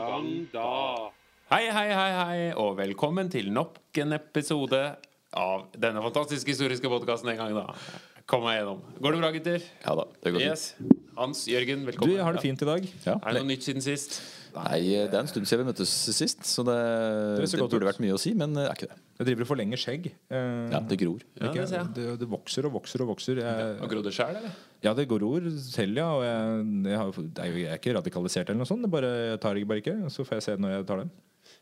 gang da. Hei, hei, hei, hei, og velkommen til nok en episode av denne fantastiske historiske podkasten en gang da. Kom meg gjennom. Går det bra, gutter? Ja da, det går fint. Yes. Hans Jørgen, Du, velkommen. jeg har det fint i dag. Ja. Er det noe nytt siden sist? Nei, det er en stund siden vi møttes sist, så det, det, det burde vært mye å si, men det er ikke det. Jeg driver og forlenger skjegg. Eh, Ja, det gror. Ja, ikke- det ser jeg. det, det vokser og vokser og vokser. Jeg, og gror det sjøl, eller? ja, det gror selv, ja. Og jeg, jeg, har, det er jeg er ikke radikalisert eller noe sånt. Det bare, jeg tar det bare ikke. Så får jeg se når jeg tar det.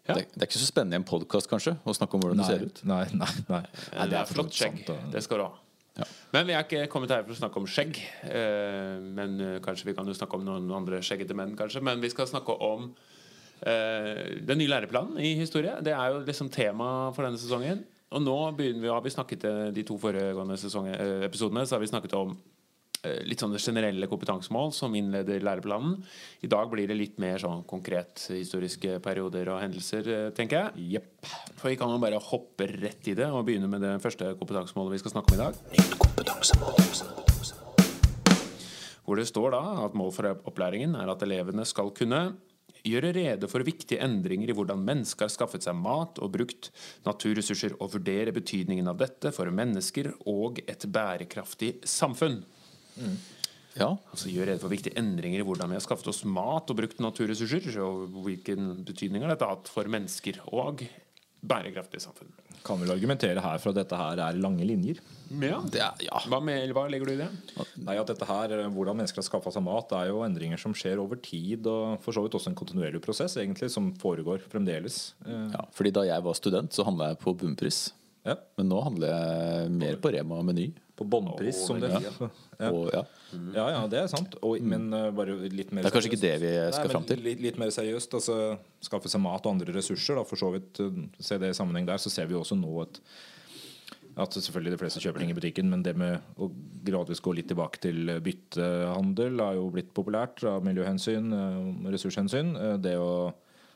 Ja. Det, det er ikke så spennende i en podkast, kanskje, å snakke om hvordan det ser ut. Nei, nei, nei. nei det er flott skjegg. Det skal du ha. Ja. Men vi er ikke kommet her for å snakke om skjegg. Eh, men eh, kanskje vi kan jo snakke om noen andre skjeggete menn, kanskje. Men vi skal snakke om eh, den nye læreplanen i historie. Det er jo liksom tema for denne sesongen. Og nå begynner vi, har vi snakket eh, de to foregående sesonger, eh, episodene Så har vi snakket om litt sånne generelle kompetansemål som innleder læreplanen. I dag blir det litt mer sånn konkret historiske perioder og hendelser, eh, tenker jeg. Jepp. For vi kan jo bare hoppe rett i det og begynne med det første kompetansemålet vi skal snakke om i dag. Hvor det står da at mål for opplæringen er at elevene skal kunne gjøre rede for viktige endringer i hvordan mennesker har skaffet seg mat og brukt naturressurser, og vurdere betydningen av dette for mennesker og et bærekraftig samfunn. Ja, Altså gjør rede for viktige endringer i hvordan vi har skaffet oss mat og brukt naturressurser, og hvilken betydning har dette hatt for mennesker og bærekraftig samfunn. Kan vel argumentere her for at dette her er lange linjer. Ja. det er, ja. Hva, med, hva legger du i det? Nei, at dette her, Hvordan mennesker har skaffa seg mat, er jo endringer som skjer over tid. Og for så vidt også en kontinuerlig prosess egentlig, som foregår fremdeles. Eh, ja. Fordi da jeg var student, så handla jeg på bunnpris. Ja, Men nå handler jeg mer på Rema og Meny. På båndpris, som det heter. Ja. Og, ja. Ja, ja, det er sant. Og, men uh, bare litt mer Det er kanskje ikke det vi skal fram til. Litt, litt mer seriøst. Altså, skaffe seg mat og andre ressurser. Da, for så vidt uh, se det i sammenheng der. Så ser vi jo også nå at, at selvfølgelig de fleste kjøper ting i butikken, men det med å gradvis gå litt tilbake til byttehandel har jo blitt populært av miljøhensyn, uh, ressurshensyn. Det å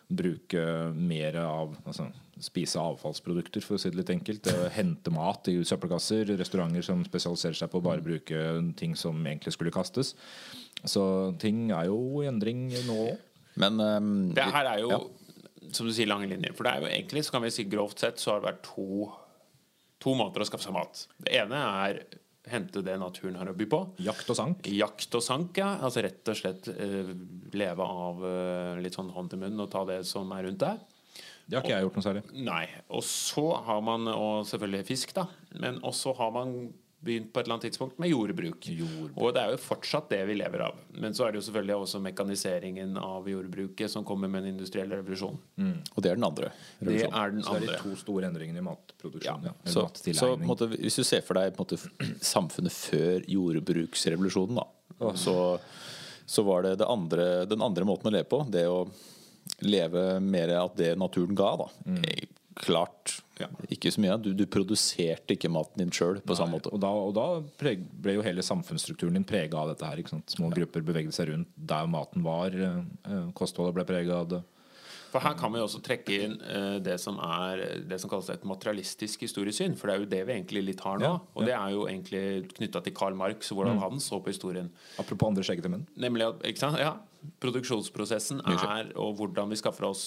bruke mer av altså, Spise avfallsprodukter, for å si det litt enkelt. Hente mat i søppelkasser. Restauranter som spesialiserer seg på å bare bruke ting som egentlig skulle kastes. Så ting er jo i endring nå òg. Men um, Det her er jo, ja. som du sier, lange linjer. For det er jo egentlig, så kan vi si grovt sett, så har det vært to, to måter å skaffe seg mat. Det ene er hente det naturen har å by på. Jakt og sank. Jakt og sank, ja. Altså rett og slett uh, leve av uh, litt sånn hånd til munn og ta det som er rundt deg. Det har ikke jeg gjort noe særlig. Nei. Og så har man, og selvfølgelig fisk, da. Men også har man begynt på et eller annet tidspunkt med jordbruk. Og det er jo fortsatt det vi lever av. Men så er det jo selvfølgelig også mekaniseringen av jordbruket som kommer med en industriell revolusjon. Og det er den andre. Det er den Så det er de to store endringene i matproduksjon. Ja. Så, så måtte, hvis du ser for deg på måte, samfunnet før jordbruksrevolusjonen, da, så, så var det, det andre, den andre måten å leve på. Det å leve mer av det naturen ga. Da. Eh, Klart ikke så mye. Du, du produserte ikke maten din sjøl på samme måte. Og da, og da preg, ble jo hele samfunnsstrukturen din prega av dette her. Ikke sant? Små grupper bevegde seg rundt der maten var. eh, eh, Kostholdet ble prega av det. For her kan vi også trekke inn eh, det som er det som kalles et materialistisk historiesyn. For det er jo det vi egentlig litt har nå. Ja, Og det er jo egentlig knytta til Karl Marx og hvordan han så på historien. Apropos andre skjeggete menn. Nemlig at ikke sant? Ja, produksjonsprosessen er, og hvordan vi skaffer oss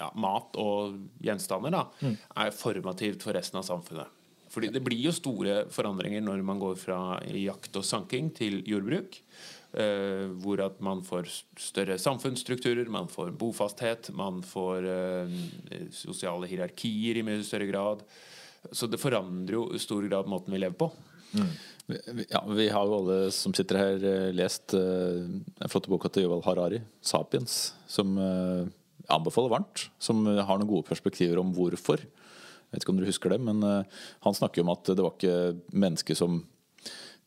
ja, mat og gjenstander, da, er formativt for resten av samfunnet. Fordi det blir jo store forandringer når man går fra jakt og sanking til jordbruk. Uh, hvor at man får større samfunnsstrukturer, man får bofasthet, man får uh, sosiale hierarkier i mye større grad. Så det forandrer jo i stor grad måten vi lever på. Vi- Ja, vi har jo alle som sitter her, eh, lest uh, den flotte boka til Yuval Harari, 'Sapiens', som jeg anbefaler varmt. Som har noen gode perspektiver om hvorfor. Jeg vet ikke om dere husker det, men eh, han snakker om at det var ikke mennesket som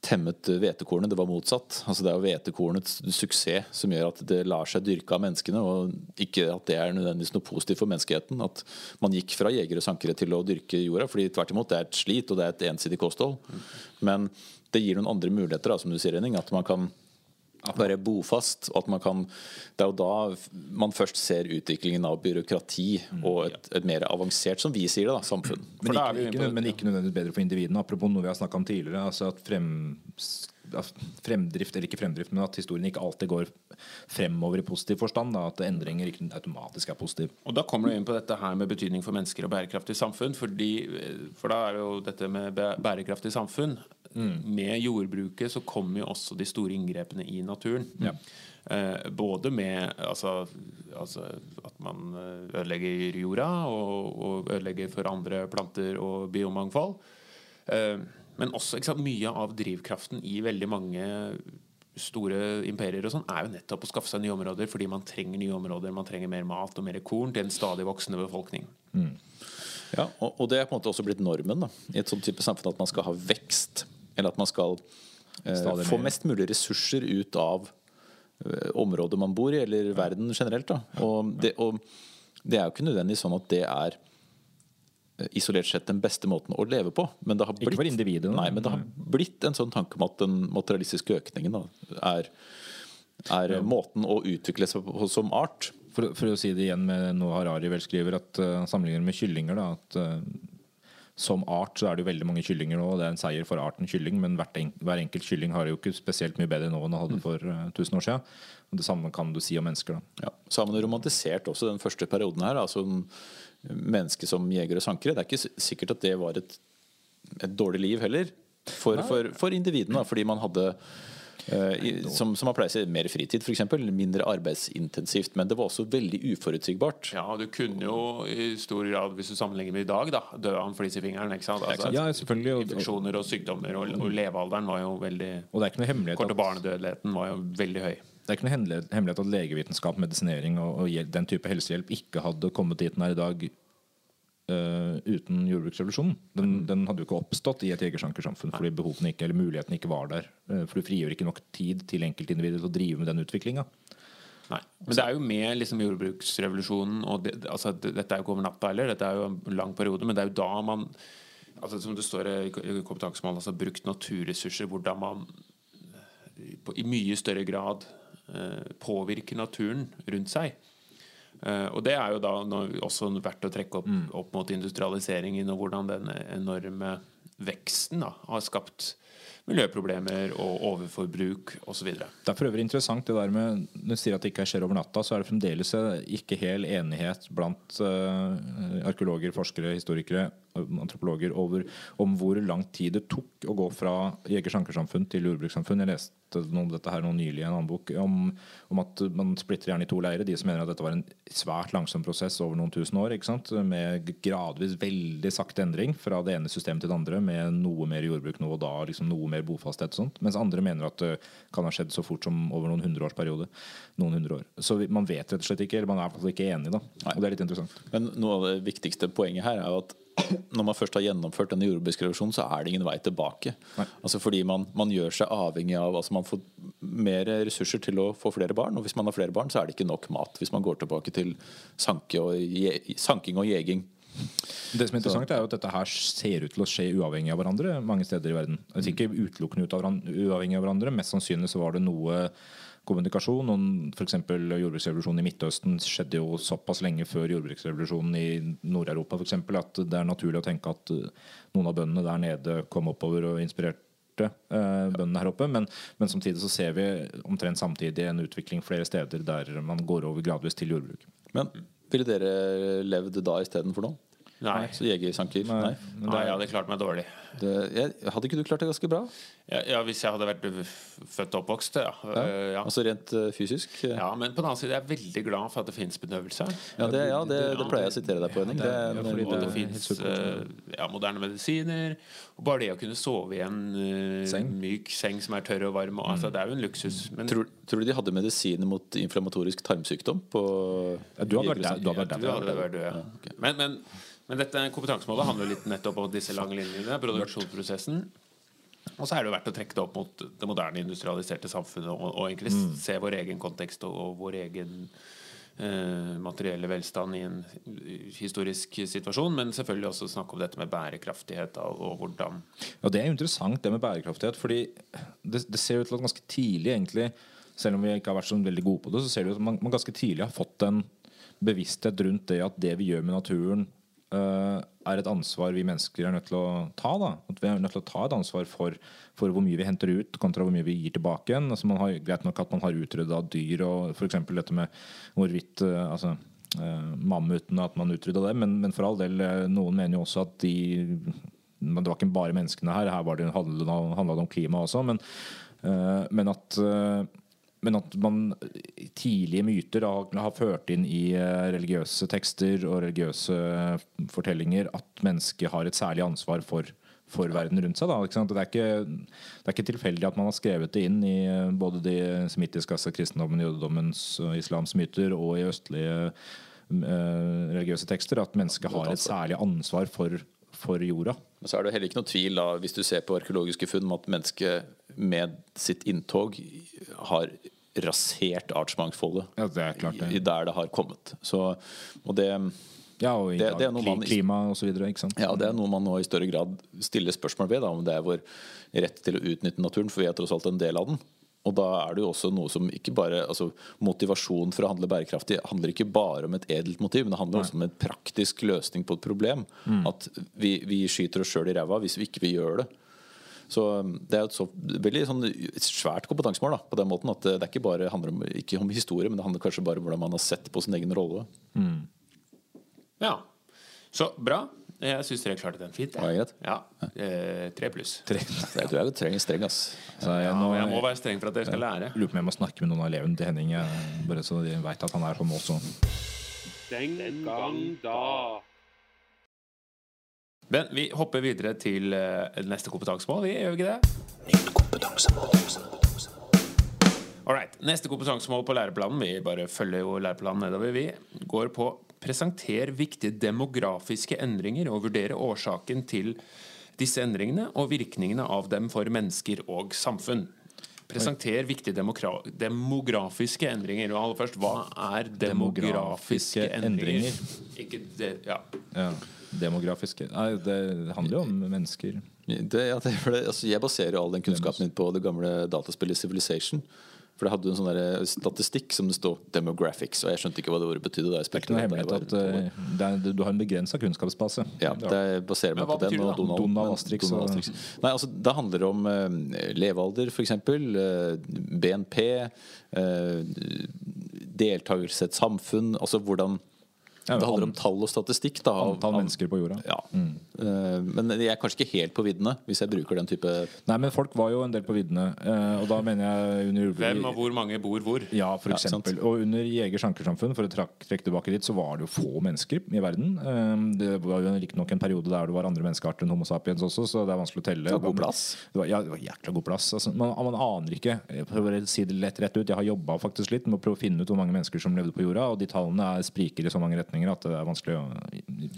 temmet hvetekornet, det var motsatt. Altså Det er hvetekornets suksess som gjør at det lar seg dyrke av menneskene, og ikke at det er nødvendigvis noe positivt for menneskeheten. At man gikk fra jegere og sankere til å dyrke jorda, fordi tvert imot det er et slit og det er et ensidig kosthold. Men det gir noen andre muligheter, da, som du sier, Henning. At man kan være bofast. Og at man kan, det er jo da man først ser utviklingen av byråkrati og et, et mer avansert, som vi sier det, da, samfunn. Men ikke, ikke, men ikke nødvendigvis bedre for individene. Apropos noe vi har snakka om tidligere. Altså at frem, at fremdrift, eller ikke fremdrift, men at historien ikke alltid går fremover i positiv forstand. Da, at endringer ikke automatisk er positive. Og da kommer du inn på dette her med betydning for mennesker og bærekraftig samfunn. Fordi, for da er jo dette med bærekraftig samfunn Med jordbruket så kommer jo også de store inngrepene i naturen. Eh, både med altså, altså at man eh, ødelegger jorda og, og ødelegger for andre planter og biomangfold. Eh, men også sant, mye av drivkraften i veldig mange store imperier og sånn er jo nettopp å skaffe seg nye områder fordi man trenger nye områder, man trenger mer mat og mer korn til en stadig voksende befolkning. Ja, og, og det er på en måte også blitt normen da, i et sånt type samfunn at man skal ha vekst. Eller at man skal eh, få mest mulig ressurser ut av eh, området man bor i, eller verden generelt. Da. Og, det, og det er jo ikke nødvendigvis sånn at det er isolert sett den beste måten å leve på. Men det har Ikke blitt, for individet. Nei, men det har blitt en sånn tanke om at den materialistiske økningen da, er, er måten å utvikle seg på som art. For, for å si det igjen med noe Harari vel skriver, at uh, sammenligner med kyllinger da, at uh, som art så er det jo veldig mange kyllinger nå, og det er en seier for arten kylling, men en, hver enkelt kylling har det jo ikke spesielt mye bedre nå enn det hadde for uh, 1000 år siden. Og det samme kan du si om mennesker. da. Ja. Så har man romantisert også den første perioden her. Altså mennesket som jeger og sankere. Det er ikke sikkert at det var et, et dårlig liv heller. For, for, for individene, da, fordi man hadde Uh, som, som har seg mer fritid, f.eks. Mindre arbeidsintensivt. Men det var også veldig uforutsigbart. Ja, du kunne jo i stor grad, hvis du sammenligner med i dag, da, dø av en flis i fingeren. Ikke sant? Altså, Ja, selvfølgelig. Infeksjoner og sykdommer, og, og levealderen var jo veldig og det er ikke noe hemmelighet kort, og barnedødeligheten var jo veldig høy. Det er ikke noe hemmelighet, at legevitenskap, medisinering og, og den type helsehjelp ikke hadde kommet dit den er i dag Uh, uten jordbruksrevolusjonen. Den, den hadde jo ikke oppstått i et jegersankersamfunn fordi behovene ikke, eller mulighetene ikke var der. Uh, for du frigjør ikke nok tid til enkeltindividet til å drive med den utviklinga. Men det er jo med liksom jordbruksrevolusjonen og det, altså, det, Dette er jo ikke over natta heller, dette er jo en lang periode, men det er jo da man altså, Som det står i kompetansemålet, kompetansemål, altså brukt naturressurser, hvordan man eh, på, i mye større grad påvirker naturen rundt seg. Eh, og det er jo da også verdt å trekke opp, opp mot industrialiseringen og hvordan den enorme veksten da, har skapt miljøproblemer og overforbruk osv. Det er for øvrig interessant det der med du sier at det ikke skjer over natta, så er det fremdeles eh, ikke hel enighet blant uh, arkeologer, forskere, historikere, antropologer over om hvor lang tid det tok å gå fra jeger-sankersamfunn til jordbrukssamfunn. Jeg leste noe om dette her nå nylig i en annen bok, om, om at man splitter gjerne i to leirer. De som mener at dette var en svært langsom prosess over noen tusen år, med gradvis veldig sakte endring fra det ene systemet til det andre, med noe mer jordbruk nå og da, liksom noe mer bofasthet og sånt. Mens andre mener at det kan ha skjedd så fort som over noen hundreårsperiode. Noen hundre år. Så man vet rett og slett ikke, eller man er i hvert fall ikke enig, da. Og det er litt interessant. Men noe av det viktigste poenget her er jo at når man først har gjennomført denne jordbruksrevolusjonen, så er det ingen vei tilbake. Altså fordi man, man gjør seg avhengig av altså Man får mer ressurser til å få flere barn, og hvis man har flere barn, så er det ikke nok mat. Hvis man går tilbake til sanke og je, sanking og jeging. Det som er interessant er jo at dette her ser ut til å skje uavhengig av hverandre mange steder i verden. Altså ikke utelukkende ut av uavhengig av hverandre. Mest sannsynlig så var det noe kommunikasjon. F.eks. Jordbruksrevolusjonen i Midtøsten skjedde jo såpass lenge før jordbruksrevolusjonen i Nord-Europa eksempel, at det er naturlig å tenke at eh, noen av bøndene der nede kom oppover og inspirerte eh, bøndene her oppe. Men, men samtidig så ser vi omtrent samtidig en utvikling flere steder der man går over gradvis til jordbruk. Men ville dere levd da istedenfor nå? Nei. Så jegersanker. Nei. Nei. Men Nei, jeg hadde klart meg dårlig. Det, jeg, hadde ikke du klart det ganske bra? Ja, ja, Hvis jeg hadde vært født og oppvokst, ja. Eh, ja. Altså rent uh, fysisk? ja. Men på den annen side er veldig glad for at det finnes bedøvelse. Ja, det, ja, det, det pleier jeg å sitere deg på, Henning. Det, Ja, Og det det- uh, ja, moderne medisiner. Og bare det å kunne sove i en Seng. myk seng som er tørr og varm, og, altså, det er jo en luksus. Men tror, tror du de hadde medisiner mot inflammatorisk tarmsykdom? På Ja, du hadde vært død. Ja. Men, men, men dette kompetansemålet handler litt nettopp om disse lange linjene, produksjonsprosessen. Og så er det jo verdt å trekke det opp mot det moderne industrialiserte samfunnet og, og egentlig se vår egen kontekst og, og vår egen eh, materielle velstand i en historisk situasjon, men selvfølgelig også snakke om dette med bærekraftighet og, og hvordan Ja, Det er jo interessant det med bærekraftighet. fordi det, det ser ut til at ganske tidlig egentlig selv om vi ikke har vært så veldig gode på det, så ser det ut at man, man ganske tidlig har fått en bevissthet rundt det at det vi gjør med naturen, er et ansvar vi mennesker er nødt til å ta. Da. At vi er nødt til å ta et ansvar for, for hvor mye vi henter ut kontra hvor mye vi gir tilbake igjen. Altså man har, greit nok at man har utrydda dyr og f.eks. dette med hvorvidt eh, altså, eh, mammuten at man utrydda det, men, men for all del, eh, noen mener jo også at de men Det var ikke bare menneskene her, her var det handlet det om klima også. Men, eh, men at eh, men at man tidlige myter har, har ført inn i eh, religiøse tekster og religiøse fortellinger at mennesket har et særlig ansvar for, for verden rundt seg. Det, er ikke, det er ikke tilfeldig at man har skrevet det inn i eh, både de semittiske, altså kristendommen, jødedommens og islams myter, og i østlige eh, religiøse tekster, at mennesket har et særlig ansvar for, for jorda. Men så er det heller ikke noe tvil da, hvis du ser på arkeologiske funn om at mennesket med sitt inntog har rasert artsmangfoldet Ja, det er klart det. i- der det har kommet. Så, og det, Ja, og i Det- det man- klima videre, ja, det er noe man nå i større grad stiller spørsmål ved, da, om det er vår rett til å utnytte naturen, for vi er tross alt en del av den. Og da er det jo også noe som ikke bare altså Motivasjon for å handle bærekraftig handler ikke bare om et edelt motiv, men det handler også om en praktisk løsning på et problem. At vi, vi skyter oss sjøl i ræva hvis vi ikke vil gjøre det. Så um, Det er et så veldig sånn, svært kompetansemål da, på den måten at det, det er ikke bare handler om, ikke om historie, men det handler kanskje bare om hvordan man har sett på sin egen rolle. Ja. Så bra. Jeg syns dere klarte den fint. Ja, greit. Ja. Eh, tre pluss. Jeg tror jeg trenger streng, ass. Så jeg, Ja, nå, jeg må være streng for at dere skal lære. lurer på om jeg må snakke med noen av elevene til Henning, bare så de veit at han er sånn også. Den gang da. Men vi hopper videre til eh, neste kompetansemål. Vi gjør vi ikke det? Alright. Neste kompetansemål på læreplanen Vi bare følger jo læreplanen nedover. Vi går på presenter viktige demografiske endringer og vurdere årsaken til disse endringene og virkningene av dem for mennesker og samfunn. Presenter viktige demografiske endringer. Og aller først, hva er demografiske Demografiske endringer? Ikke det, ja. Ja, demografiske Nei, det handler jo om mennesker. Det, ja, det, for det, altså, jeg baserer jo all den kunnskapen min på det gamle dataspillet Civilization. For det hadde en sånn der statistikk som det stod 'demographics', og jeg skjønte ikke hva det ordet betydde. Da jeg Det er ikke noe hemmelighet at eh, det er, du har en begrensa kunnskapsbase. Ja, det baserer meg på den og? Donald, Donald, Astrix. Donald Astrix. Nei, altså Det handler om uh, levealder, f.eks. Uh, BNP. Uh, deltakelse i et samfunn. Altså hvordan Det handler om tall og statistikk. Da, av- Antall mennesker på jorda. Ja. Eh, men jeg er kanskje ikke helt på viddene hvis jeg bruker den type Nei, men folk var jo en del på viddene. eh, og da mener jeg under Hvem og hvor mange bor hvor? Ja, for Ja, eksempel. Og under Jegers ankersamfunn, for å trekke tilbake dit, så var det jo få mennesker i verden. Eh, Det var jo riktignok en periode der det var andre menneskearter enn Homo sapiens også, så det er vanskelig å telle. Det var god plass. Det var, ja, det var jækla god plass. Altså, man, man aner ikke. For å si det lett rett ut, jeg har jobba faktisk litt med å prøve å finne ut hvor mange mennesker som levde på jorda, og de tallene er spriker i så mange retninger at det er vanskelig å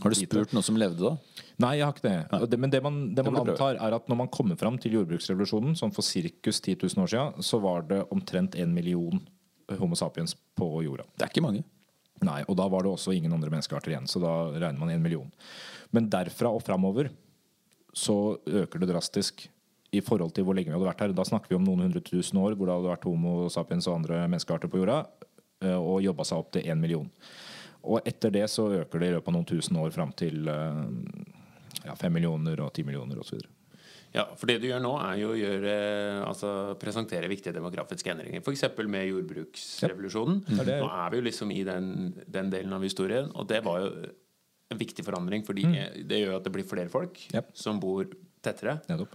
Har du spurt noen som levde da? Nei, jeg har ikke det. Det men det man, det man antar, er at når man kommer fram til jordbruksrevolusjonen, sånn for sirkus 10 000 år siden, så var det omtrent en million Homo sapiens på jorda. Det er ikke mange. Nei, Og da var det også ingen andre menneskearter igjen, så da regner man en million. Men derfra og framover så øker det drastisk i forhold til hvor lenge vi hadde vært her. Da snakker vi om noen hundre tusen år hvor det hadde vært Homo sapiens og andre menneskearter på jorda, eh, og jobba seg opp til én million. Og etter det så øker det i løpet av noen tusen år fram til eh, ja, fem millioner og ti millioner osv. Ja, for det du gjør nå, er jo å gjøre, altså, presentere viktige demografiske endringer. F.eks. med jordbruksrevolusjonen. er det Nå er vi jo liksom i den, den delen av historien, og det var jo en viktig forandring, fordi det gjør at det blir flere folk Yep. som bor tettere. Nettopp.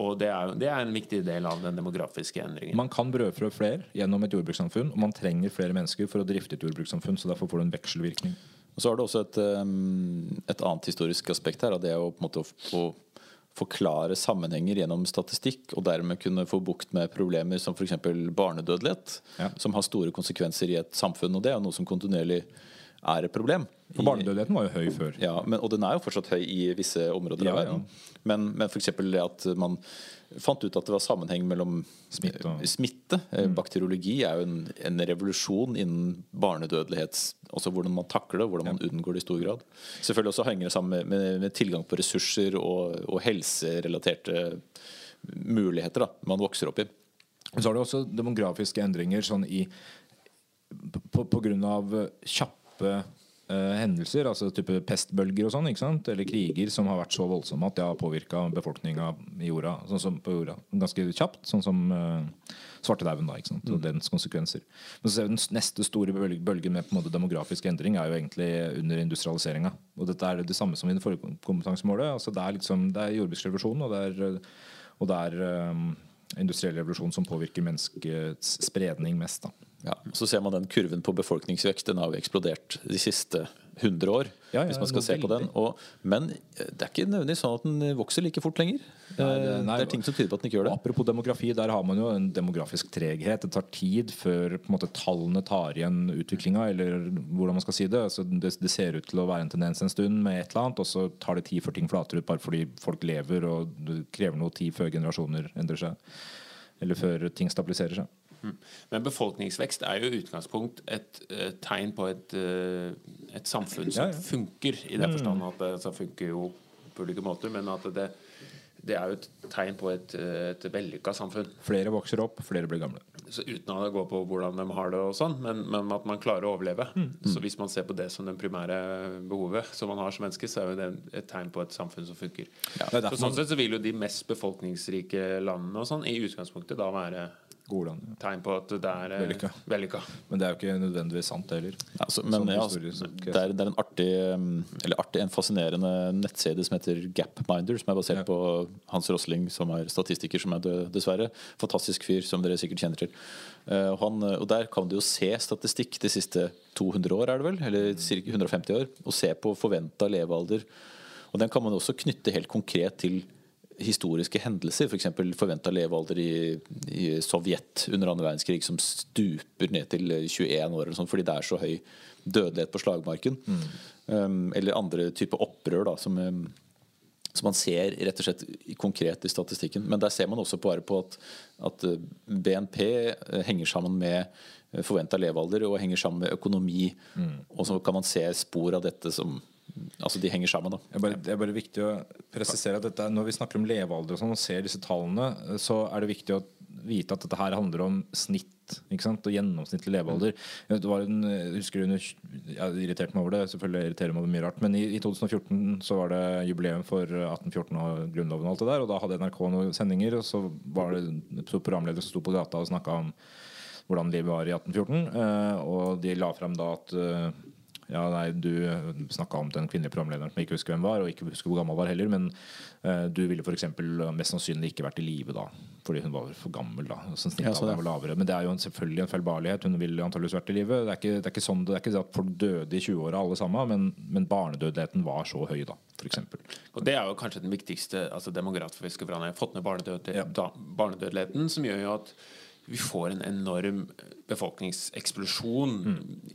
Og det er, det er en viktig del av den demografiske endringen. Man kan brødfrø flere gjennom et jordbrukssamfunn, og man trenger flere mennesker for å drifte et jordbrukssamfunn, så derfor får du en vekselvirkning. Og så har det også et, um, et annet historisk aspekt her. Og det er å, på en måte, å, forklare sammenhenger gjennom statistikk, og dermed kunne få bukt med problemer som f.eks. barnedødelighet, Ja. som har store konsekvenser i et samfunn. Og det er jo noe som kontinuerlig er et problem. For barnedødeligheten var jo høy før. Ja, men, og den er jo fortsatt høy i visse områder Ja, av verden. Men, men f.eks. det at man fant ut at det var sammenheng mellom Smitte og- eh, smitte. Mm. Bakteriologi er jo en, en revolusjon innen barnedødelighets Altså hvordan man takler det, hvordan man unngår det i stor grad. Selvfølgelig også henger det sammen med, med, med tilgang på ressurser og, og helserelaterte muligheter da, man vokser opp i. Så har du også demografiske endringer sånn i på, på grunn av kjappe eh, hendelser, altså type pestbølger og sånn, ikke sant? eller kriger som har vært så voldsomme at det har påvirka befolkninga sånn som på jorda ganske kjapt. Sånn som uh, svartedauden da, ikke sant? og dens konsekvenser. Men så ser vi Den neste store bølgen med på en måte demografisk endring er jo egentlig under industrialiseringa. Og dette er det samme som i det forrige kompetansemålet. altså Det er, liksom, det er jordbruksrevolusjonen, og det er, og det er um, industriell revolusjon som påvirker menneskets spredning mest. da. Ja, så ser man den kurven på befolkningsvekst. Den har jo eksplodert de siste 100 år. Ja, ja, hvis man skal se på den og, Men eh, det er ikke nødvendigvis sånn at den vokser like fort lenger. Nei, det- Eh, nei, det er ting som tyder på at den ikke gjør det. apropos demografi, der har man jo en demografisk treghet. Det tar tid før måte, tallene tar igjen utviklinga, eller hvordan man skal si det. Altså, det. Det ser ut til å være en tendens en stund med et eller annet, og så tar det tid før ting flater ut, bare fordi folk lever, og det krever noe tid før generasjoner endrer seg. Eller før ting stabiliserer seg. Men befolkningsvekst er jo i utgangspunkt et eh, tegn på et, eh, et samfunn som Ja, ja. funker, i den forstand at det altså, funker jo på ulike måter, men at det, det er jo et tegn på et, eh, et vellykka samfunn. Flere vokser opp, flere blir gamle. Så uten å gå på hvordan de har det, og sånn, men, men at man klarer å overleve. Så hvis man ser på det som det primære behovet som man har som menneske, så er jo det et tegn på et samfunn som funker. Er Så sånn sett så vil jo de mest befolkningsrike landene og sånn i utgangspunktet da være gode tegn på at det er eh, Vellykka. vellykka. Men det er jo ikke nødvendigvis sant, heller. Ja, altså, men ja, altså, det, er, det er en artig Eller artig, en fascinerende nettside som heter Gapminder, som er basert Ja. på Hans Rosling, som er statistiker, som er død, dessverre. Fantastisk fyr, som dere sikkert kjenner til. Uh, han, og der kan du jo se statistikk de siste 200 år, er det vel? Eller ca. 150 år. Og se på forventa levealder. Og den kan man også knytte helt konkret til historiske hendelser, f.eks. For forventa levealder i, i Sovjet under andre verdenskrig, som stuper ned til 21 år, eller sånt, fordi det er så høy dødelighet på slagmarken. Um, eller andre typer opprør da, som, um, som man ser rett og slett konkret i statistikken. Men der ser man også bare på at, at uh, BNP uh, henger sammen med forventa levealder og henger sammen med økonomi. Og så kan man se spor av dette som Altså de henger sammen, da. Det er, bare, det er bare viktig å presisere at dette, når vi snakker om levealder og sånn, og ser disse tallene, så er det viktig å vite at dette her handler om snitt ikke sant? og gjennomsnittlig levealder. Det var en, jeg husker under, jeg irriterte meg over det, selvfølgelig irriterer meg over mye rart, men i, i 2014 så var det jubileum for 1814 og Grunnloven og alt det der, og da hadde NRK noen sendinger, og så var det to programledere som sto på gata og snakka om hvordan livet var i 1814, eh, og de la frem da at eh, ja, nei, Du snakka om den kvinnelige programlederen som jeg ikke husker hvem var, og ikke husker hvor gammel var heller. Men uh, du ville f.eks. mest sannsynlig ikke vært i live da, fordi hun var for gammel. da, så Ja, så det. var lavere. Men det er jo en, selvfølgelig en feilbarlighet. Hun ville antakeligvis vært i live. Det er ikke, det er ikke sånn, det er ikke at folk døde i 20-åra alle sammen, men, men barnedødeligheten var så høy, da, f.eks. Og Det er jo kanskje den viktigste altså demografiske forandringen. Fått ned barnedødeligheten, Ja. da, barnedødeligheten, som gjør jo at vi får en enorm befolkningseksplosjon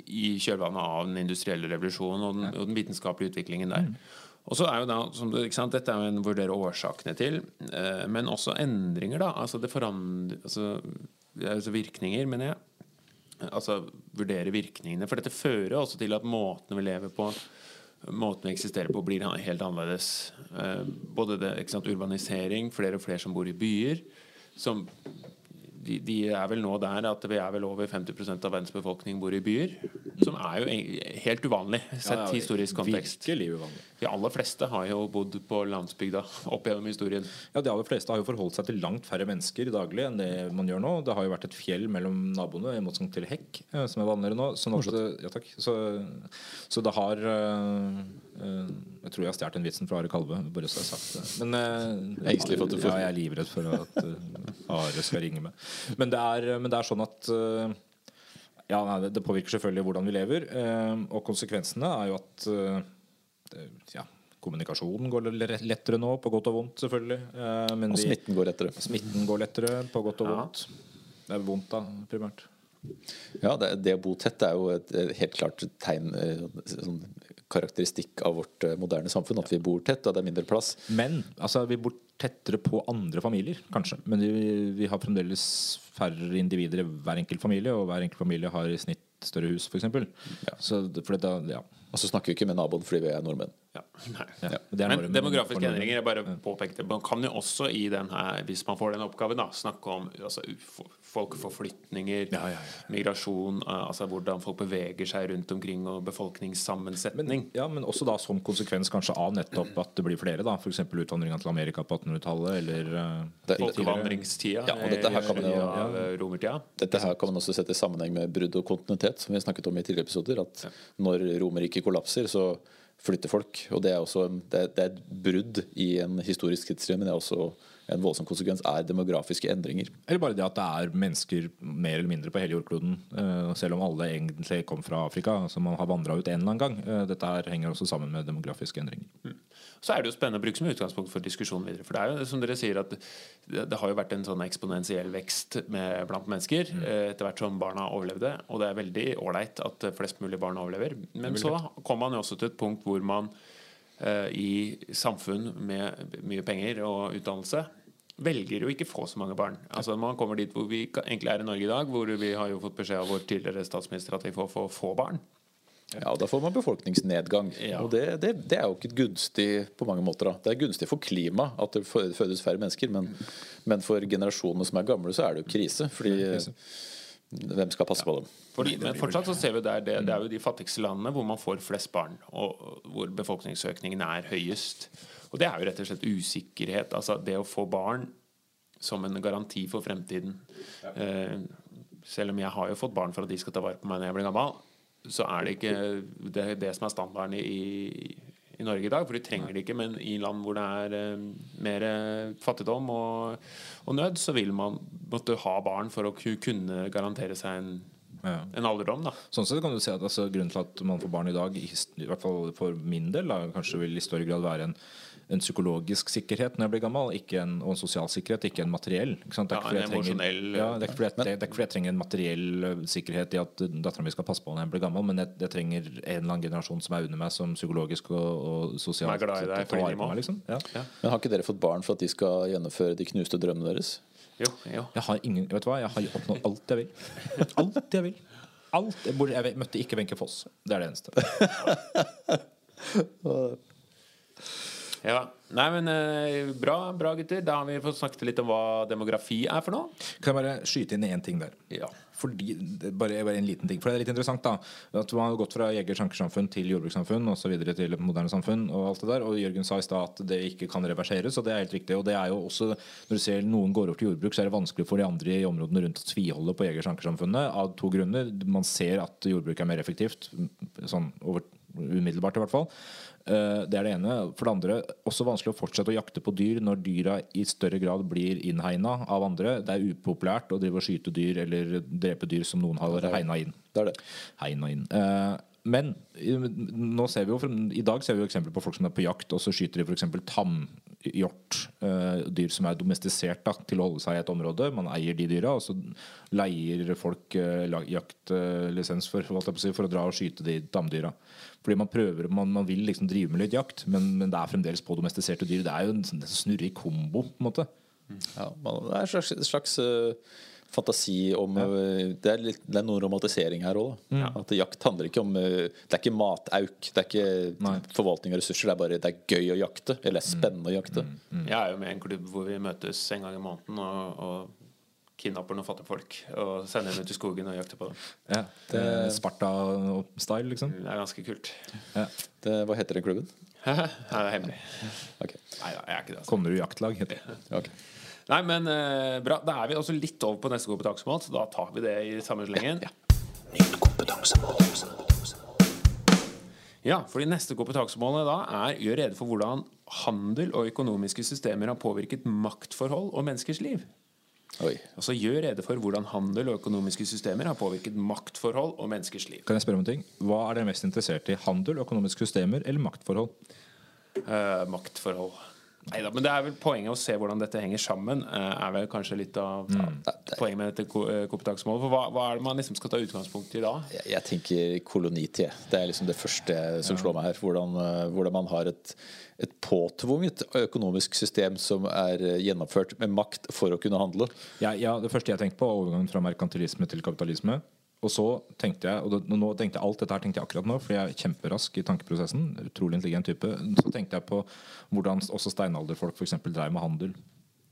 i kjølvannet av den industrielle revolusjonen og den, og den vitenskapelige utviklingen der. Og så er jo da, som du, sant, Dette er jo en vurdere årsakene til, eh, men også endringer. da, altså det forandrer, altså, det altså virkninger, mener jeg. Altså vurdere virkningene. For dette fører også til at måten vi lever på, måten vi eksisterer på, blir helt annerledes. Eh, både det, ikke sant, urbanisering, flere og flere som bor i byer. Som de, de er vel nå der at vi er vel over 50 av verdens befolkning bor i byer. Som er jo helt uvanlig, sett i historisk kontekst. Virkelig uvanlig. De aller fleste har jo bodd på landsbygda opp gjennom historien. Ja, De aller fleste har jo forholdt seg til langt færre mennesker daglig enn det man gjør nå. Det har jo vært et fjell mellom naboene, i motsetning til hekk, eh, som er vanligere nå. Sånn at, ja, takk. Så, så det har eh, eh, Jeg tror jeg har stjålet den vitsen fra Are Kalve, bare så jeg har sagt det. Men eh, Engstelig for at du får- Ja, jeg er livredd for at eh, Are skal ringe meg. Men det er, men det er sånn at eh, ja, nei, det, påvirker selvfølgelig hvordan vi lever. eh, og konsekvensene er jo at eh, ja, kommunikasjonen går lettere nå, på godt og vondt, selvfølgelig. Eh, men Og smitten går lettere. smitten går lettere, på godt og Ja. vondt. Det er vondt, da, primært. Ja, det, det å bo tett er jo et, helt klart tegn eh, sånn karakteristikk av vårt eh, moderne samfunn. At vi bor tett, og det er mindre plass. Men altså, vi bor tettere på andre familier, kanskje. Men vi, vi har fremdeles færre individer i hver enkelt familie, og hver enkelt familie har i snitt større hus, f.eks. Ja. Så for det, da- ja. Og så snakker vi ikke med naboen fordi vi er nordmenn. Ja. Ja, er Men demografiske endringer jeg bare påpekte, Man kan jo også i den her, hvis man får den oppgaven, da, snakke om altså, folkeforflytninger, Ja, ja, ja. migrasjon, eh, altså hvordan folk beveger seg rundt omkring, og befolkningssammensetning. Men, ja, men også da som konsekvens kanskje av nettopp at det blir flere. da F.eks. utvandringa til Amerika på 1800-tallet, eller eh, Det- Folkevandringstida Ja, og dette her kan man jo- i- av eh, romertida. Dette her kan man også sette i sammenheng med brudd og kontinuitet, som vi snakket om i tidligere episoder. At når Romerriket kollapser, så flytter folk. Og det er også en, det, er, det er et brudd i en historisk tidslinje, men det er også en voldsom konsekvens er demografiske endringer. Eller bare det at det er mennesker mer eller mindre på hele jordkloden. eh, selv om alle egentlig kom fra Afrika, som man har vandra ut en eller annen gang. Eh, dette her henger også sammen med demografiske endringer. Så er det jo spennende å bruke som utgangspunkt for diskusjonen videre. For det er jo som dere sier at det, har jo vært en sånn eksponentiell vekst med, blant mennesker eh, etter hvert som barna overlevde. Og det er veldig ålreit at flest mulig barn overlever. Men så kommer man jo også til et punkt hvor man eh, i samfunn med mye penger og utdannelse velger jo ikke få så mange barn. Altså Man kommer dit hvor vi egentlig er i Norge i dag, hvor vi har jo fått beskjed av vår tidligere statsminister at vi får få få barn. Ja, og Da får man befolkningsnedgang. Ja. Og det, det, det er jo ikke gunstig på mange måter. da. Det er gunstig for klimaet at det fødes færre mennesker, men, men for generasjonene som er gamle, så er det jo krise. Fordi hvem skal passe på dem? Fordi, men fortsatt så ser vi der, det, det er jo de fattigste landene hvor man får flest barn, og hvor befolkningsøkningen er høyest. Og det er jo rett og slett usikkerhet. Altså det å få barn som en garanti for fremtiden. Eh, selv om jeg har jo fått barn for at de skal ta vare på meg når jeg blir gammel, så er det ikke det, det som er standarden i, i Norge i dag. For de trenger det ikke, men i land hvor det er eh, mer eh, fattigdom og, og nød, så vil man måtte ha barn for å kunne garantere seg en Ja. en alderdom, da. Sånn sett kan du si at altså, Grunnen til at man får barn i dag, i, i hvert fall for min del, da, kanskje vil i større grad være en, en psykologisk sikkerhet når jeg blir gammel, ikke en, og en sosial sikkerhet, ikke en materiell. Ikke sant? Det, er Ja, ikke fordi en jeg trenger, ja, det, er ikke fordi jeg, det er ikke fordi jeg trenger en materiell eh, sikkerhet i at dattera mi skal passe på når jeg blir gammel, men jeg, jeg trenger en eller annen generasjon som er under meg, som psykologisk og, og sosialt er glad i deg tar vare på meg. Liksom. Ja. Men Har ikke dere fått barn for at de skal gjennomføre de knuste drømmene deres? Jo, jo. Jeg har ingen, vet du hva, jeg har oppnådd alt jeg vil. Alt jeg vil. Alt. Jeg, jeg møtte ikke Wenche Foss. Det er det eneste. Ja. Nei, men eh, bra, bra, gutter. Da har vi fått snakket litt om hva demografi er for noe. Kan jeg bare skyte inn én ting der? Ja. Fordi, bare, bare en liten ting, for det er litt interessant da At man har gått fra jeger-sankersamfunn til jordbrukssamfunn videre til moderne samfunn Og alt det der Og Jørgen sa i stad at det ikke kan reverseres Og det er helt riktig Og det er jo også Når du ser noen går over til jordbruk Så er det vanskelig for de andre i områdene rundt Å tviholde på jeger-sankersamfunnet Av to grunner Man ser at jordbruk er mer effektivt Sånn over, umiddelbart i hvert fall Eh, Det er det ene. For det andre, også vanskelig å fortsette å jakte på dyr når dyra i større grad blir innhegna av andre. Det er upopulært å drive og skyte dyr eller drepe dyr som noen har hegna inn. Det er det. Hegna inn. Eh, Men i- nå ser vi jo, i dag ser vi jo eksempler på folk som er på jakt, og så skyter de f.eks. tamhjort. Eh, Dyr som er domestisert da, til å holde seg i et område. Man eier de dyra, og så leier folk eh, jaktlisens for, å si, for å dra og skyte de tamdyra. Fordi man prøver, man, man vil liksom drive med litt jakt, men, men det er fremdeles på domestiserte dyr. Det er jo en en snurrig kombo, på en måte. Ja, det er en slags, slags eh, fantasi om ja. det, er litt, det er noen romantisering her òg. At jakt handler ikke om eh, Det er ikke matauk, det er ikke Nei. forvaltning av ressurser. Det er bare det er gøy å jakte. Eller spennende å jakte. Jeg er jo med i en klubb hvor vi møtes en gang i måneden og, og kidnapper noen fattige folk og sender dem ut i skogen og jakter på dem. Ja, det er Sparta-style, liksom. Det er ganske kult. Ja. Det, hva heter den klubben? Nei, det er hemmelig. Okay. Nei, jeg er ikke det. Altså. Konnerud jaktlag heter det. ok. Nei, men uh, bra. Da er vi også litt over på neste kompetansemål, så da tar vi det i samme slengen. Ja, for de neste kompetansemålene da er gjør rede for hvordan handel og økonomiske systemer har påvirket maktforhold og menneskers liv. Oi. Altså gjør rede for hvordan handel og økonomiske systemer har påvirket maktforhold og menneskers liv. Kan jeg spørre om en ting? Hva er dere mest interessert i? Handel, økonomiske systemer eller maktforhold? Uh, maktforhold. Neida, men det er vel poenget å se hvordan dette henger sammen. eh, er vel kanskje litt av poenget med dette ko- eh, kompetansemålet. For hva, hva er det man liksom skal ta utgangspunkt i da? Jeg, jeg tenker kolonitid. Det er liksom det første som slår meg her. Hvordan, eh, hvordan man har et, et påtvunget økonomisk system som er gjennomført med makt for å kunne handle. Ja, ja, det første jeg tenkte på, er overgangen fra merkantilisme til kapitalisme. Og så tenkte jeg Og nå tenkte jeg alt dette her tenkte jeg akkurat nå, fordi jeg er kjemperask i tankeprosessen. Utrolig intelligent type. Så tenkte jeg på hvordan også steinalderfolk f.eks. drev med handel.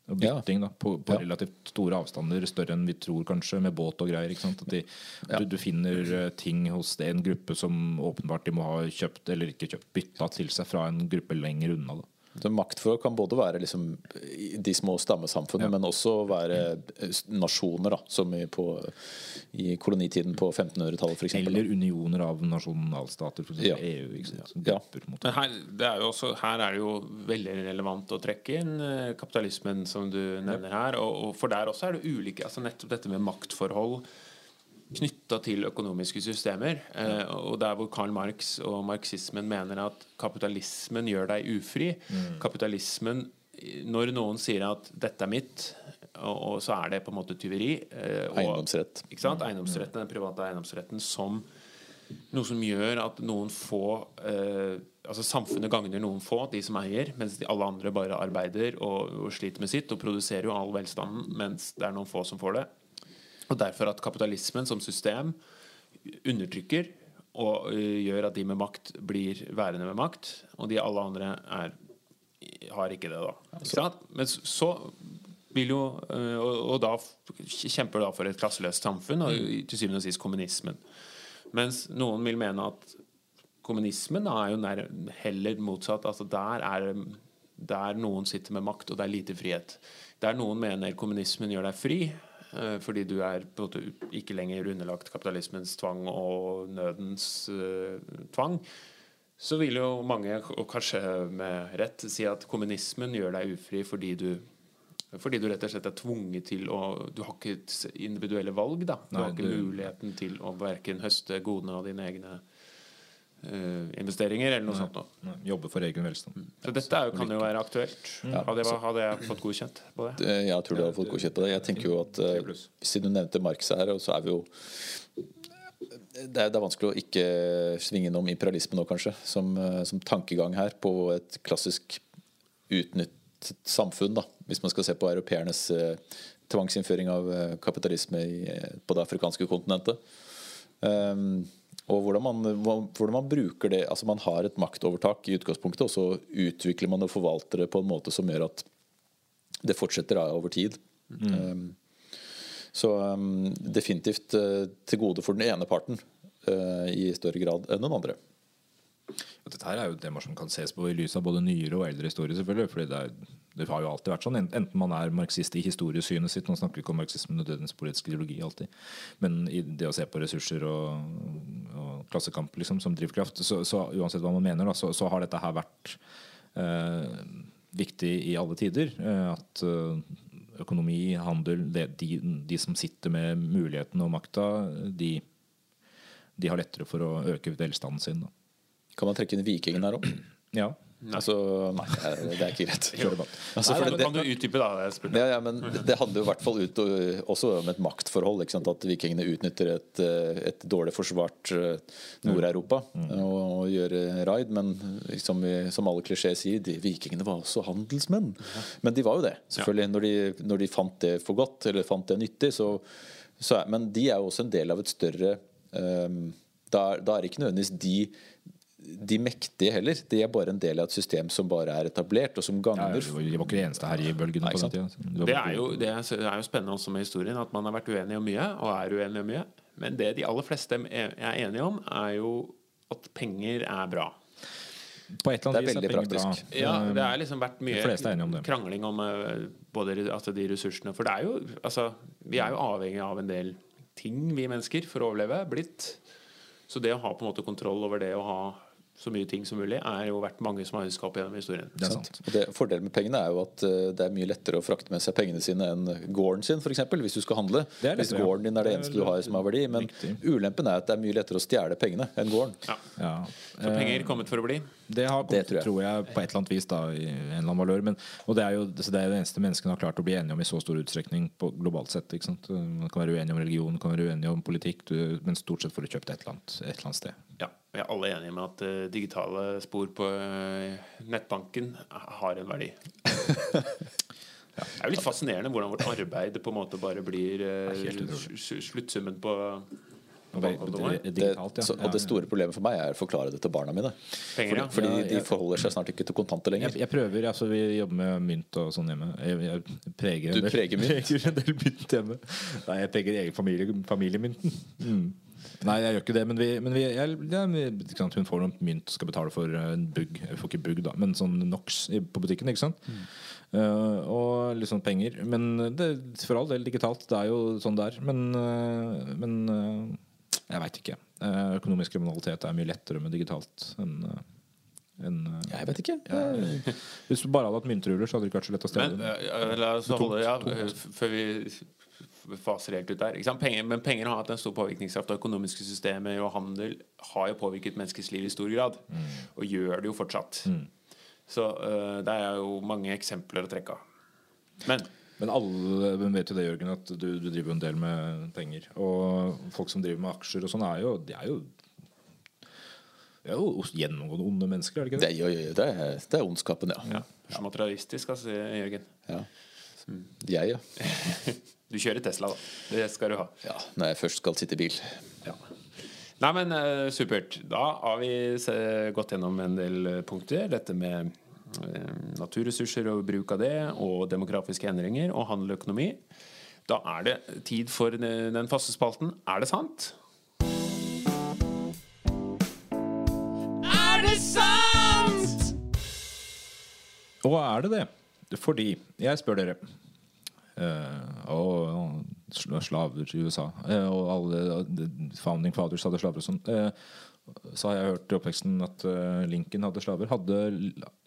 Og bytting da, på, på Ja. relativt store avstander, større enn vi tror kanskje, med båt og greier. Ikke sant? At de, Ja. du, du finner eh, ting hos en gruppe som åpenbart de må ha kjøpt, eller ikke kjøpt, bytta til seg fra en gruppe lenger unna. Da. Så Maktforhold kan både være liksom de små stammesamfunnene, men også være eh, nasjoner, da, som i, på, i kolonitiden på 1500-tallet f.eks. Eller unioner av nasjonalstater, f.eks. Ja. EU. Ikke sant? Som Ja. Men her, det er jo også, her er det jo veldig relevant å trekke inn eh, kapitalismen, som du nevner her. Og, og for der også er det ulike altså Nettopp dette med maktforhold knytta til økonomiske systemer. Eh, og der hvor Karl Marx og marxismen mener at kapitalismen gjør deg ufri. Kapitalismen Når noen sier at 'dette er mitt', og, og så er det på en måte tyveri. eh, og- Eiendomsrett. Ikke sant? Eiendomsretten, den private eiendomsretten som noe som gjør at noen få eh, Altså samfunnet gagner noen få, de som eier, mens de, alle andre bare arbeider og, og sliter med sitt og produserer jo all velstanden, mens det er noen få som får det. Og derfor at kapitalismen som system undertrykker og gjør at de med makt blir værende med makt, og de alle andre er, har ikke det, da. Ikke? Men så vil jo og, da kjemper da for et klasseløst samfunn, og til syvende og sist kommunismen. Mens noen vil mene at kommunismen er jo nær, heller motsatt. Altså der er der noen sitter med makt, og det er lite frihet. Der noen mener kommunismen gjør deg fri, fordi du er ikke lenger underlagt kapitalismens tvang og nødens eh, tvang, så vil jo mange, og kanskje med rett, si at kommunismen gjør deg ufri fordi du fordi du rett og slett er tvunget til å Du har ikke individuelle valg, da. Du Nei, har ikke du- muligheten til å verken høste godene av dine egne eh, investeringer eller noe sånt. da Nei, Jobbe for egen velstand. Så dette er jo, kan jo være aktuelt. Hadde, jeg, hadde jeg fått godkjent på det? Eh, Jeg tror du hadde fått godkjent på det. Jeg tenker jo at uh. Siden du nevnte Marx her, og så er vi jo det er, det er vanskelig å ikke svinge innom imperialisme nå, kanskje, som, eh, som tankegang her på et klassisk utnyttet samfunn, da, hvis man skal se på europeernes eh, tvangsinnføring av eh, kapitalisme i, eh, på det afrikanske kontinentet. Um, og hvordan man, hvordan man bruker det altså Man har et maktovertak i utgangspunktet, og så utvikler man og forvalter det på en måte som gjør at det fortsetter over tid. Um, så um, definitivt eh, til gode for den ene parten eh, i større grad enn den andre. Dette her er jo et tema som kan ses på i lys av både nyere og eldre historie. selvfølgelig fordi det, er, det har jo alltid vært sånn, Enten man er marxist i historiesynet sitt Nå snakker vi ikke om marxisme nødvendigvis politisk ideologi alltid. Men i det å se på ressurser og, og klassekamp liksom, som drivkraft, så, så uansett hva man mener, da, så, så har dette her vært eh, viktig i alle tider. Eh, at eh, økonomi, handel det, de, de som sitter med muligheten og makta, de, de har lettere for å øke velstanden sin. Da. Kan man trekke inn vikingene her òg? Ja. Altså, nei, det er ikke greit. Altså, Nei, det, kan du utdype, da? Ja, ja, men det handler jo i hvert fall ut, også om et maktforhold. At vikingene utnytter et, et dårlig forsvart eh, Nord-Europa og, og gjør raid. Men som, som alle klisjeer sier, de, vikingene var også handelsmenn. Men de var jo det, selvfølgelig. Når, de, når de fant det for godt, eller fant det nyttig. Så, så er, men de er jo også en del av et større um, da, da er ikke nødvendigvis de de mektige heller. De er bare en del av et system som bare er etablert, og som Ja, gagner de var de var ikke de eneste her i bølgen. Nei, på den tida. Det Det er, jo, det er er jo spennende også med historien at man har vært uenig om mye, og er uenig om mye. Men det de aller fleste er er enige om, er jo at penger er bra. På et eller Det er annet vis veldig penger praktisk. bra. Ja, det har liksom vært mye er om krangling om eh, både altså, de ressursene. For det er jo altså, Vi er jo avhengig av en del ting, vi mennesker, for å overleve. Blitt. Så det å ha på en måte kontroll over det å ha så mye ting som mulig, er jo verdt mange som har ønska opp gjennom historien. Det er sant. Og det, fordelen med pengene er jo at eh, det er mye lettere å frakte med seg pengene sine enn gården sin, f.eks. Hvis du skal handle. Det er Hvis gården din er det Det er eneste du har som har verdi. Men riktig. ulempen er at det er mye lettere å stjele pengene enn gården. Ja. Ja. Så penger kommet for å bli. Det har kommet, Det tror tror, jeg. jeg. på et eller annet vis da, i en eller annen valør. Men, og det er jo så det, er jo det eneste menneskene har klart å bli enige om i så stor utstrekning på globalt sett. Ikke sant? Man kan være uenig om religion, man kan være uenig om politikk, du, men stort sett får du kjøpt et eller annet, et eller annet sted. Ja, vi er alle enige med at uh, digitale spor på uh, nettbanken har en verdi. Det er jo litt fascinerende hvordan vårt arbeid på en måte bare blir s- sluttsummen på Digitalt, ja. og det store problemet for meg er å forklare det til barna mine. Penger, ja. Fordi, fordi de forholder seg snart ikke til kontanter lenger. Jeg, jeg prøver, altså Vi jobber med mynt og sånn hjemme. Jeg, jeg preger Du preger mynt? preger en del mynt hjemme. Nei, jeg preger egen familie, familiemynten. Mm. Nei, jeg gjør ikke det. Men, vi, men vi, jeg, ja, vi, hun får noen mynt skal betale for en bugg. Jeg får ikke bugg, da, men sånn NOx på butikken. ikke sant? Eh, og litt sånn penger. Men det, for all del digitalt. Det er jo sånn det er. Men, uh, men eh, jeg veit ikke. Eh, økonomisk kriminalitet er mye lettere med digitalt enn en, enn, eh, Jeg vet ikke. ja. Hvis du bare hadde hatt myntruller, så hadde det ikke vært så lett å stjele dem. eh, la oss holde ja, før vi faser helt ut der. Ikke sant? Penger, men penger har hatt en stor påvirkningskraft. Og økonomiske systemer og handel har jo påvirket menneskets liv i stor grad. Og gjør det jo fortsatt. Så uh, det er jo mange eksempler å trekke av. Men Men alle men vet jo det, Jørgen, at du, du driver jo en del med penger. Og folk som driver med aksjer og sånn, er jo De er jo, er jo gjennomgående onde mennesker, er det ikke Det, det? jo, jo, det, er, det er ondskapen, ja. ja, er materialistisk, altså, Jørgen. ja. Jeg, ja. Du kjører Tesla, da. Det skal du ha. ja. Når jeg først skal sitte i bil. Nei, men eh, supert. Da har vi se, gått gjennom en del eh, punkter. Dette med eh, naturressurser og bruk av det, og demografiske endringer, og handel og økonomi. Da er det tid for den faste spalten Er det sant? Er det sant?! Og er det det? Fordi Jeg spør dere eh, Og slaver i USA eh, og alle eh, Founding Fathers hadde slaver og sånn. Så har jeg hørt i oppveksten at eh, Lincoln hadde slaver. Hadde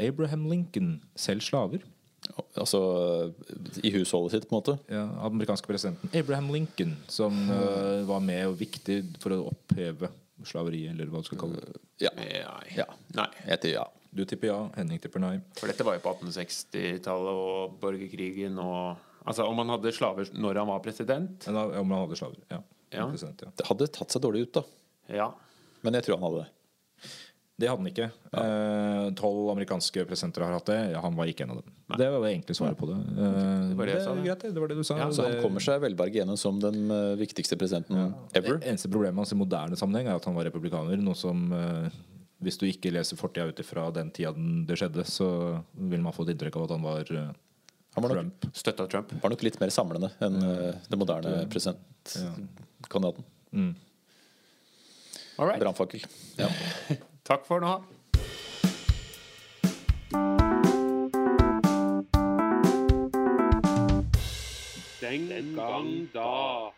Abraham Lincoln selv slaver? Altså i husholdet sitt, på en måte. Ja, amerikanske presidenten Abraham Lincoln, som uh, var med og viktig for å oppheve slaveri, eller hva du skal kalle det. Ja. Ja. Nei. Jeg tipper ja. Du tipper ja, Henning tipper nei. For dette var jo på 1860-tallet og borgerkrigen og Altså, om han hadde slaver når han var president Ja, om han hadde slaver. Ja. Ja. President, ja. Det hadde tatt seg dårlig ut, da. Ja. Men jeg tror han hadde det. Det hadde han ikke. Eh, Tolv amerikanske presidenter har hatt det. Ja, han var ikke en av dem. Det var jo egentlig svaret på det. Eh, Det var det er det. greit, det. var det du sa. Ja, Så han kommer seg velberget gjennom som den eh, viktigste presidenten ever. Det eneste problemet hans i moderne sammenheng er at han var republikaner. Noe som eh, Hvis du ikke leser fortida ut ifra den tida det skjedde, så vil man få et inntrykk av at han var eh, Han var nok, Trump. Støtta Trump. var nok litt mer samlende enn eh, den moderne presidentkandidaten. Mm. All right. Brannfakkel. Ja. Takk for nå. Den gang da.